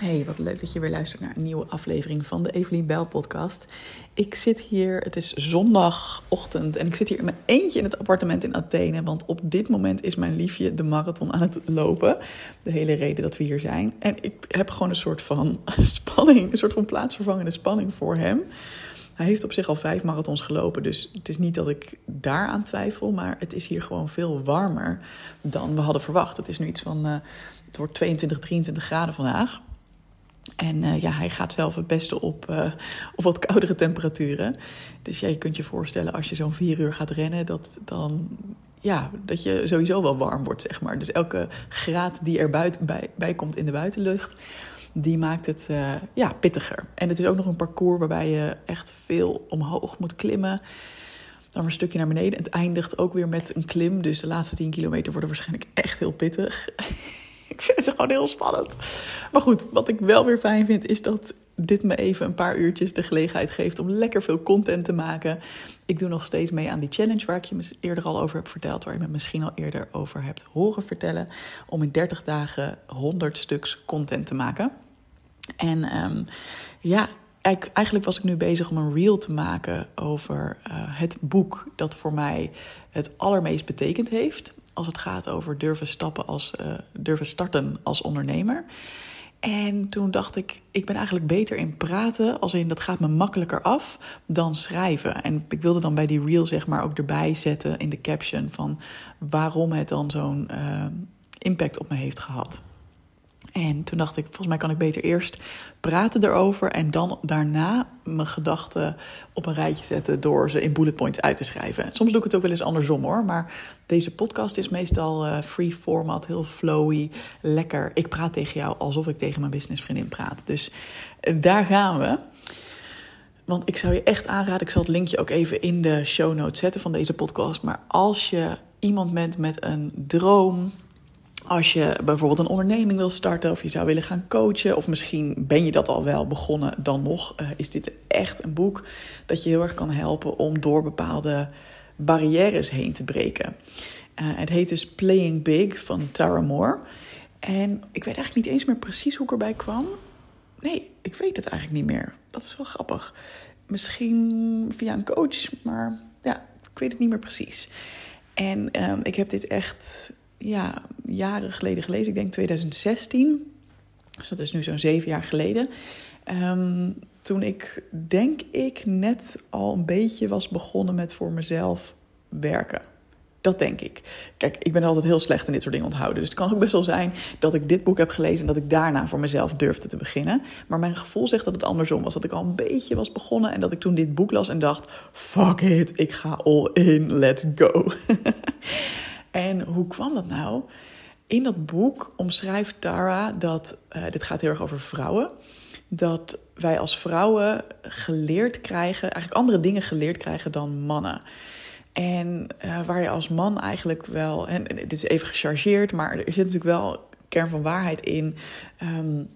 Hey, wat leuk dat je weer luistert naar een nieuwe aflevering van de Evelien Bijl podcast. Ik zit hier, het is zondagochtend en ik zit hier in mijn eentje in het appartement in Athene. Want op dit moment is mijn liefje de marathon aan het lopen. De hele reden dat we hier zijn. En ik heb gewoon een soort van spanning, een soort van plaatsvervangende spanning voor hem. Hij heeft op zich al vijf marathons gelopen, dus het is niet dat ik daaraan twijfel. Maar het is hier gewoon veel warmer dan we hadden verwacht. Het is nu iets van, uh, het wordt 22, 23 graden vandaag. En uh, ja, hij gaat zelf het beste op, uh, op wat koudere temperaturen. Dus ja, je kunt je voorstellen als je zo'n vier uur gaat rennen, dat dan ja, dat je sowieso wel warm wordt, zeg maar. Dus elke graad die er buiten, bij, bij komt in de buitenlucht, die maakt het uh, ja, pittiger. En het is ook nog een parcours waarbij je echt veel omhoog moet klimmen. Dan weer een stukje naar beneden. Het eindigt ook weer met een klim. Dus de laatste 10 kilometer worden waarschijnlijk echt heel pittig. ik vind het gewoon heel spannend. Maar goed, wat ik wel weer fijn vind, is dat dit me even een paar uurtjes de gelegenheid geeft om lekker veel content te maken. Ik doe nog steeds mee aan die challenge waar ik je eerder al over heb verteld, waar je me misschien al eerder over hebt horen vertellen. Om in 30 dagen 100 stuks content te maken. En um, ja, eigenlijk was ik nu bezig om een reel te maken over uh, het boek dat voor mij het allermeest betekend heeft als het gaat over durven, stappen als, uh, durven starten als ondernemer. En toen dacht ik, ik ben eigenlijk beter in praten, als in dat gaat me makkelijker af dan schrijven. En ik wilde dan bij die reel zeg maar ook erbij zetten in de caption van waarom het dan zo'n uh, impact op me heeft gehad. En toen dacht ik, volgens mij kan ik beter eerst praten erover en dan daarna mijn gedachten op een rijtje zetten door ze in bullet points uit te schrijven. Soms doe ik het ook wel eens andersom hoor, maar deze podcast is meestal uh, free format, heel flowy, lekker. Ik praat tegen jou alsof ik tegen mijn businessvriendin praat. Dus uh, daar gaan we. Want ik zou je echt aanraden, ik zal het linkje ook even in de show notes zetten van deze podcast. Maar als je iemand bent met een droom, als je bijvoorbeeld een onderneming wil starten of je zou willen gaan coachen, of misschien ben je dat al wel begonnen, dan nog uh, is dit echt een boek dat je heel erg kan helpen om door bepaalde barrières heen te breken. Uh, het heet dus Playing Big van Tara Moore. En ik weet eigenlijk niet eens meer precies hoe ik erbij kwam. Nee, ik weet het eigenlijk niet meer. Dat is wel grappig. Misschien via een coach, maar ja, ik weet het niet meer precies. En um, ik heb dit echt ja, jaren geleden gelezen. Ik denk 2016. Dus dat is nu zo'n zeven jaar geleden. Um, toen ik, denk ik, net al een beetje was begonnen met voor mezelf werken. Dat denk ik. Kijk, ik ben altijd heel slecht in dit soort dingen onthouden. Dus het kan ook best wel zijn dat ik dit boek heb gelezen en dat ik daarna voor mezelf durfde te beginnen. Maar mijn gevoel zegt dat het andersom was. Dat ik al een beetje was begonnen en dat ik toen dit boek las en dacht: fuck it, ik ga all in, let's go. En hoe kwam dat nou? In dat boek omschrijft Tara dat, uh, dit gaat heel erg over vrouwen, dat wij als vrouwen geleerd krijgen, eigenlijk andere dingen geleerd krijgen dan mannen. En uh, waar je als man eigenlijk wel, en dit is even gechargeerd, maar er zit natuurlijk wel kern van waarheid in. Um,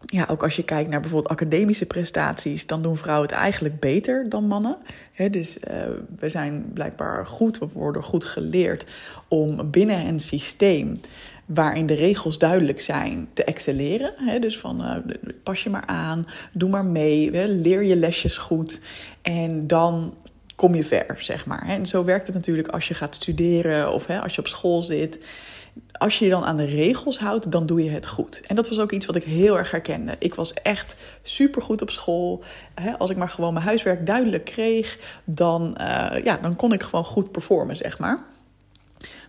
ja, ook als je kijkt naar bijvoorbeeld academische prestaties, dan doen vrouwen het eigenlijk beter dan mannen. Dus uh, we zijn blijkbaar goed, we worden goed geleerd om binnen een systeem waarin de regels duidelijk zijn te excelleren. Dus van uh, pas je maar aan, doe maar mee, leer je lesjes goed en dan kom je ver, zeg maar. En zo werkt het natuurlijk als je gaat studeren of als je op school zit als je je dan aan de regels houdt, dan doe je het goed. En dat was ook iets wat ik heel erg herkende. Ik was echt supergoed op school. Als ik maar gewoon mijn huiswerk duidelijk kreeg, dan, uh, ja, dan kon ik gewoon goed performen, zeg maar.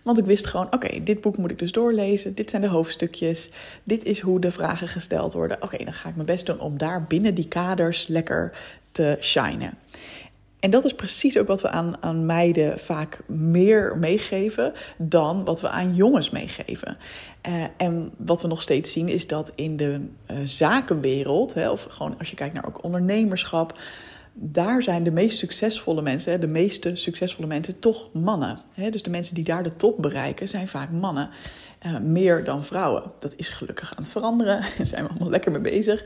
Want ik wist gewoon, oké, dit boek moet ik dus doorlezen. Dit zijn de hoofdstukjes. Dit is hoe de vragen gesteld worden. Oké, dan ga ik mijn best doen om daar binnen die kaders lekker te shinen. En dat is precies ook wat we aan, aan meiden vaak meer meegeven dan wat we aan jongens meegeven. Uh, en wat we nog steeds zien is dat in de uh, zakenwereld, hè, of gewoon als je kijkt naar ook ondernemerschap, daar zijn de meest succesvolle mensen, de meeste succesvolle mensen, toch mannen. Hè? Dus de mensen die daar de top bereiken, zijn vaak mannen. Uh, meer dan vrouwen. Dat is gelukkig aan het veranderen, daar zijn we allemaal lekker mee bezig.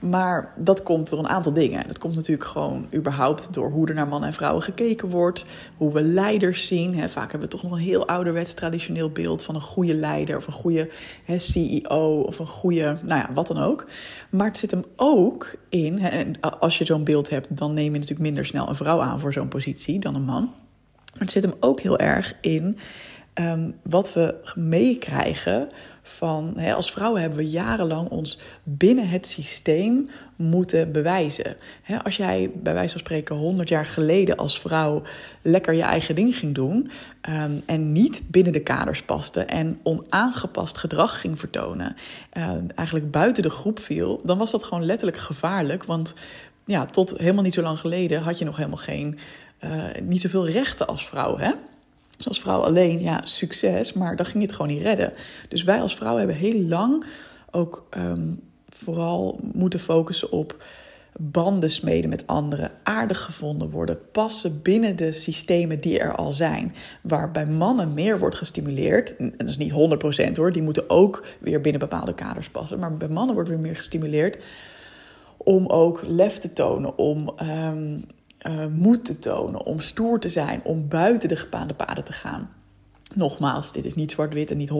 Maar dat komt door een aantal dingen. Dat komt natuurlijk gewoon überhaupt door hoe er naar mannen en vrouwen gekeken wordt, hoe we leiders zien. Vaak hebben we toch nog een heel ouderwets traditioneel beeld van een goede leider of een goede CEO of een goede, nou ja, wat dan ook. Maar het zit hem ook in, en als je zo'n beeld hebt, dan neem je natuurlijk minder snel een vrouw aan voor zo'n positie dan een man. Maar het zit hem ook heel erg in um, wat we meekrijgen van, hè, als vrouwen hebben we jarenlang ons binnen het systeem moeten bewijzen. Hè, als jij bij wijze van spreken 100 jaar geleden als vrouw lekker je eigen ding ging doen um, en niet binnen de kaders paste en onaangepast gedrag ging vertonen, uh, eigenlijk buiten de groep viel, dan was dat gewoon letterlijk gevaarlijk. Want ja, tot helemaal niet zo lang geleden had je nog helemaal geen, uh, niet zoveel rechten als vrouw. Hè? Dus als vrouw alleen, ja, succes, maar dan ging je het gewoon niet redden. Dus wij als vrouw hebben heel lang ook um, vooral moeten focussen op banden smeden met anderen, aardig gevonden worden, passen binnen de systemen die er al zijn. Waar bij mannen meer wordt gestimuleerd, en dat is niet 100% hoor, die moeten ook weer binnen bepaalde kaders passen, maar bij mannen wordt weer meer gestimuleerd om ook lef te tonen, om um, uh, moed te tonen, om stoer te zijn, om buiten de gebaande paden te gaan. Nogmaals, dit is niet zwart-wit en niet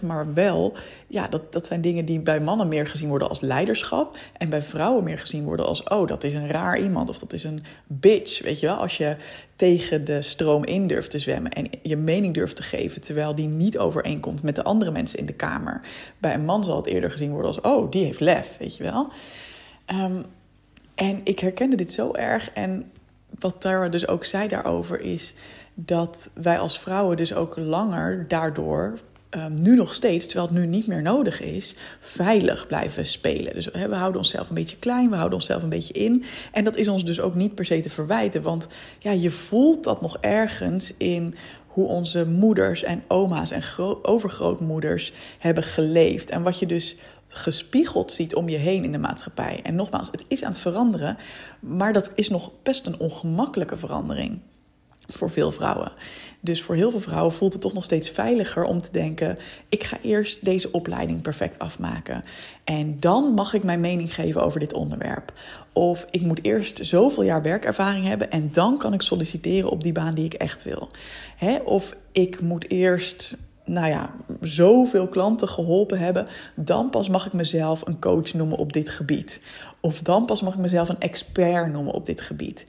100%, maar wel, ja, dat, dat zijn dingen die bij mannen meer gezien worden als leiderschap en bij vrouwen meer gezien worden als, oh, dat is een raar iemand of dat is een bitch, weet je wel. Als je tegen de stroom in durft te zwemmen en je mening durft te geven, terwijl die niet overeenkomt met de andere mensen in de kamer. Bij een man zal het eerder gezien worden als, oh, die heeft lef, weet je wel. Um, en ik herkende dit zo erg. En wat Tara dus ook zei daarover is dat wij als vrouwen dus ook langer daardoor, um, nu nog steeds, terwijl het nu niet meer nodig is, veilig blijven spelen. Dus we houden onszelf een beetje klein, we houden onszelf een beetje in. En dat is ons dus ook niet per se te verwijten, want ja, je voelt dat nog ergens in hoe onze moeders en oma's en overgrootmoeders hebben geleefd. En wat je dus gespiegeld ziet om je heen in de maatschappij. En nogmaals, het is aan het veranderen, maar dat is nog best een ongemakkelijke verandering voor veel vrouwen. Dus voor heel veel vrouwen voelt het toch nog steeds veiliger om te denken: ik ga eerst deze opleiding perfect afmaken. En dan mag ik mijn mening geven over dit onderwerp. Of ik moet eerst zoveel jaar werkervaring hebben en dan kan ik solliciteren op die baan die ik echt wil. Of ik moet eerst nou ja, zoveel klanten geholpen hebben, dan pas mag ik mezelf een coach noemen op dit gebied. Of dan pas mag ik mezelf een expert noemen op dit gebied.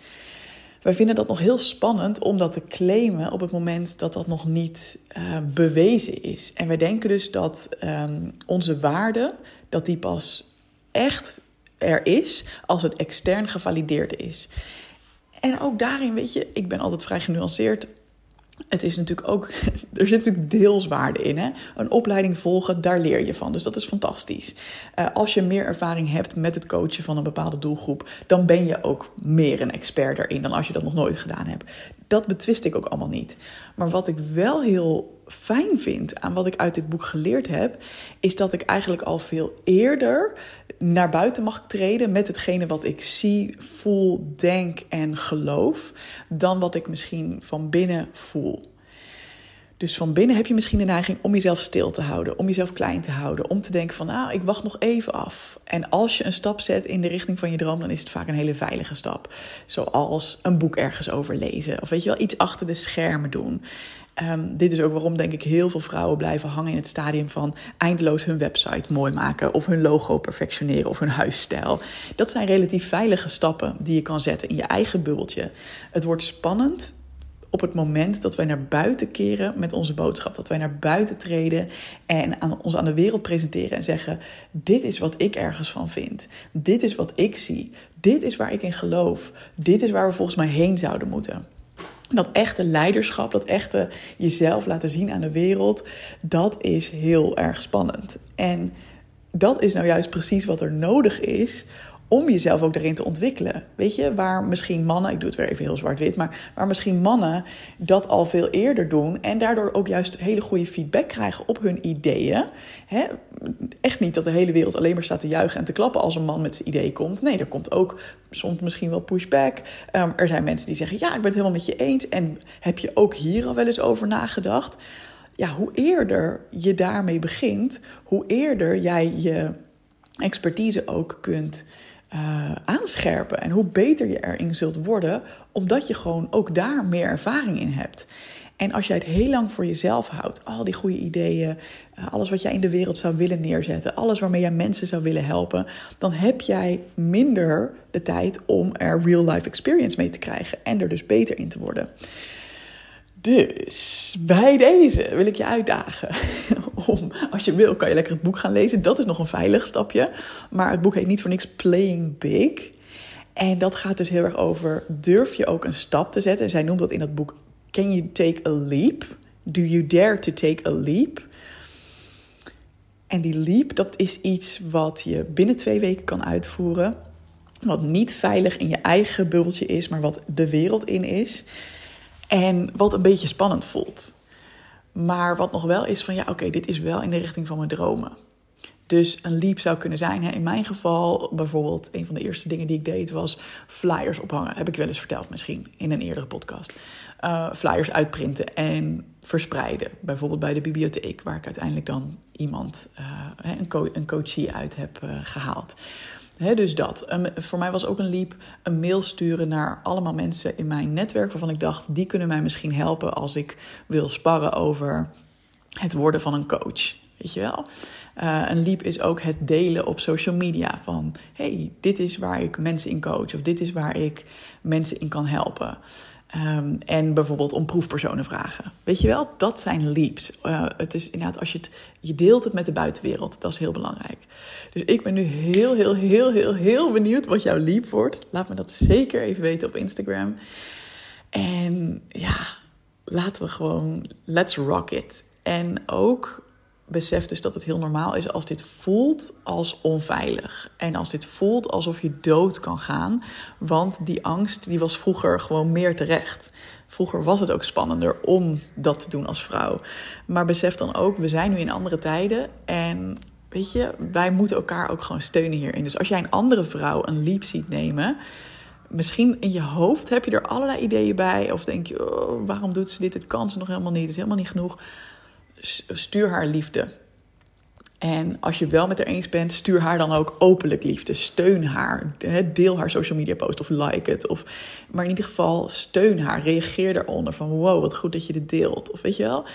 Wij vinden dat nog heel spannend om dat te claimen op het moment dat dat nog niet uh, bewezen is. En wij denken dus dat um, onze waarde, dat die pas echt er is als het extern gevalideerd is. En ook daarin, weet je, ik ben altijd vrij genuanceerd het is natuurlijk ook, er zit natuurlijk deelswaarde in. Hè? Een opleiding volgen, daar leer je van. Dus dat is fantastisch. Uh, als je meer ervaring hebt met het coachen van een bepaalde doelgroep, dan ben je ook meer een expert daarin dan als je dat nog nooit gedaan hebt. Dat betwist ik ook allemaal niet. Maar wat ik wel heel fijn vind aan wat ik uit dit boek geleerd heb, is dat ik eigenlijk al veel eerder naar buiten mag treden met hetgene wat ik zie, voel, denk en geloof, dan wat ik misschien van binnen voel. Dus van binnen heb je misschien de neiging om jezelf stil te houden, om jezelf klein te houden, om te denken van, ah, ik wacht nog even af. En als je een stap zet in de richting van je droom, dan is het vaak een hele veilige stap. Zoals een boek ergens over lezen, of weet je wel, iets achter de schermen doen. Um, dit is ook waarom, denk ik, heel veel vrouwen blijven hangen in het stadium van eindeloos hun website mooi maken, of hun logo perfectioneren, of hun huisstijl. Dat zijn relatief veilige stappen die je kan zetten in je eigen bubbeltje. Het wordt spannend op het moment dat wij naar buiten keren met onze boodschap. Dat wij naar buiten treden en aan, ons aan de wereld presenteren en zeggen: Dit is wat ik ergens van vind. Dit is wat ik zie. Dit is waar ik in geloof. Dit is waar we volgens mij heen zouden moeten. Dat echte leiderschap, dat echte jezelf laten zien aan de wereld, dat is heel erg spannend. En dat is nou juist precies wat er nodig is om jezelf ook daarin te ontwikkelen. Weet je, waar misschien mannen, ik doe het weer even heel zwart-wit, maar waar misschien mannen dat al veel eerder doen en daardoor ook juist hele goede feedback krijgen op hun ideeën. Echt niet dat de hele wereld alleen maar staat te juichen en te klappen als een man met zijn idee komt. Nee, er komt ook soms misschien wel pushback. Um, er zijn mensen die zeggen: Ja, ik ben het helemaal met je eens. En heb je ook hier al wel eens over nagedacht? ja, hoe eerder je daarmee begint, hoe eerder jij je expertise ook kunt uh, aanscherpen. En hoe beter je erin zult worden, omdat je gewoon ook daar meer ervaring in hebt. En als jij het heel lang voor jezelf houdt, al die goede ideeën, eh, alles wat jij in de wereld zou willen neerzetten, alles waarmee jij mensen zou willen helpen, dan heb jij minder de tijd om er real life experience mee te krijgen en er dus beter in te worden. Dus bij deze wil ik je uitdagen om, als je wil, kan je lekker het boek gaan lezen. Dat is nog een veilig stapje. Maar het boek heet niet voor niks Playing Big. En dat gaat dus heel erg over: durf je ook een stap te zetten? En zij noemt dat in dat boek: Can you take a leap? Do you dare to take a leap? En die leap, dat is iets wat je binnen twee weken kan uitvoeren. Wat niet veilig in je eigen bubbeltje is, maar wat de wereld in is. En wat een beetje spannend voelt. Maar wat nog wel is van ja, oké, dit is wel in de richting van mijn dromen. Dus een leap zou kunnen zijn. In mijn geval, bijvoorbeeld, een van de eerste dingen die ik deed was flyers ophangen. Heb ik wel eens verteld, misschien in een eerdere podcast. Uh, flyers uitprinten en verspreiden. Bijvoorbeeld bij de bibliotheek, waar ik uiteindelijk dan iemand, uh, een, een coachie uit heb uh, gehaald dus dat. voor mij was ook een leap een mail sturen naar allemaal mensen in mijn netwerk waarvan ik dacht, die kunnen mij misschien helpen als ik wil sparren over het worden van een coach. Weet je wel? Uh, een leap is ook het delen op social media van, hey, dit is waar ik mensen in coach of dit is waar ik mensen in kan helpen. Um, en bijvoorbeeld om proefpersonen vragen. Weet je wel, dat zijn leaps. Uh, het is inderdaad, als je het, je deelt het met de buitenwereld, dat is heel belangrijk. Dus ik ben nu heel, heel, heel, heel, heel benieuwd wat jouw leap wordt. Laat me dat zeker even weten op Instagram. En ja, laten we gewoon, let's rock it. En ook besef dus dat het heel normaal is als dit voelt als onveilig. En als dit voelt alsof je dood kan gaan. Want die angst die was vroeger gewoon meer terecht. Vroeger was het ook spannender om dat te doen als vrouw. Maar besef dan ook, we zijn nu in andere tijden. En weet je, wij moeten elkaar ook gewoon steunen hierin. Dus als jij een andere vrouw een leap ziet nemen misschien in je hoofd heb je er allerlei ideeën bij. Of denk je, oh, waarom doet ze dit? Het kan ze nog helemaal niet. Het is helemaal niet genoeg stuur haar liefde. En als je wel met haar eens bent, stuur haar dan ook openlijk liefde. Steun haar. Deel haar social media post of like het. Of, maar in ieder geval steun haar. Reageer eronder van wow, wat goed dat je dit deelt. Of weet je wel.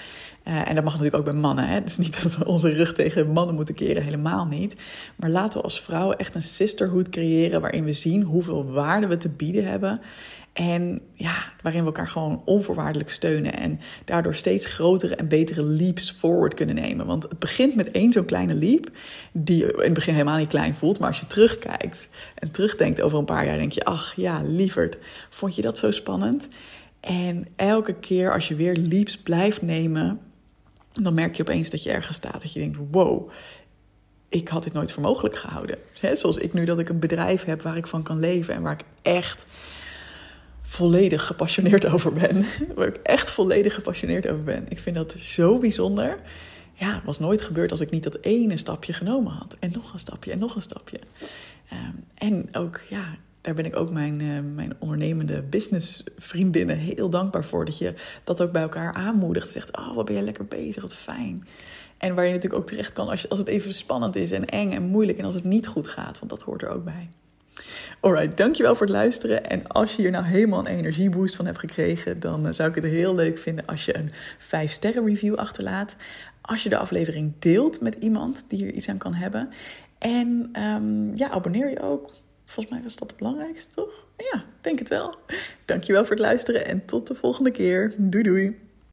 Uh, en dat mag natuurlijk ook bij mannen. Hè? Is niet dat we onze rug tegen mannen moeten keren, helemaal niet. Maar laten we als vrouwen echt een sisterhood creëren waarin we zien hoeveel waarde we te bieden hebben. En ja, waarin we elkaar gewoon onvoorwaardelijk steunen en daardoor steeds grotere en betere leaps forward kunnen nemen. Want het begint met één zo'n kleine leap, die in het begin helemaal niet klein voelt. Maar als je terugkijkt en terugdenkt over een paar jaar, denk je: ach ja, lieverd, vond je dat zo spannend? En elke keer als je weer leaps blijft nemen, dan merk je opeens dat je ergens staat. Dat je denkt: wow, ik had dit nooit voor mogelijk gehouden. Zoals ik nu dat ik een bedrijf heb waar ik van kan leven en waar ik echt volledig gepassioneerd over ben. Waar ik echt volledig gepassioneerd over ben. Ik vind dat zo bijzonder. Ja, het was nooit gebeurd als ik niet dat ene stapje genomen had. En nog een stapje en nog een stapje. Ehm, en ook, ja, daar ben ik ook mijn, uh, mijn ondernemende businessvriendinnen heel dankbaar voor. Dat je dat ook bij elkaar aanmoedigt. Zegt, oh, wat ben je lekker bezig, wat fijn. En waar je natuurlijk ook terecht kan als, als het even spannend is en eng en moeilijk. En als het niet goed gaat, want dat hoort er ook bij. Alright, dankjewel voor het luisteren. En als je hier nou helemaal een energieboost van hebt gekregen, dan eh, zou ik het heel leuk vinden als je een 5 sterren review achterlaat. Als je de aflevering deelt met iemand die hier iets aan kan hebben. En um, ja, abonneer je ook. Volgens mij was dat het belangrijkste, toch? Ja, denk het wel. Dankjewel voor het luisteren en tot de volgende keer. Doei doei.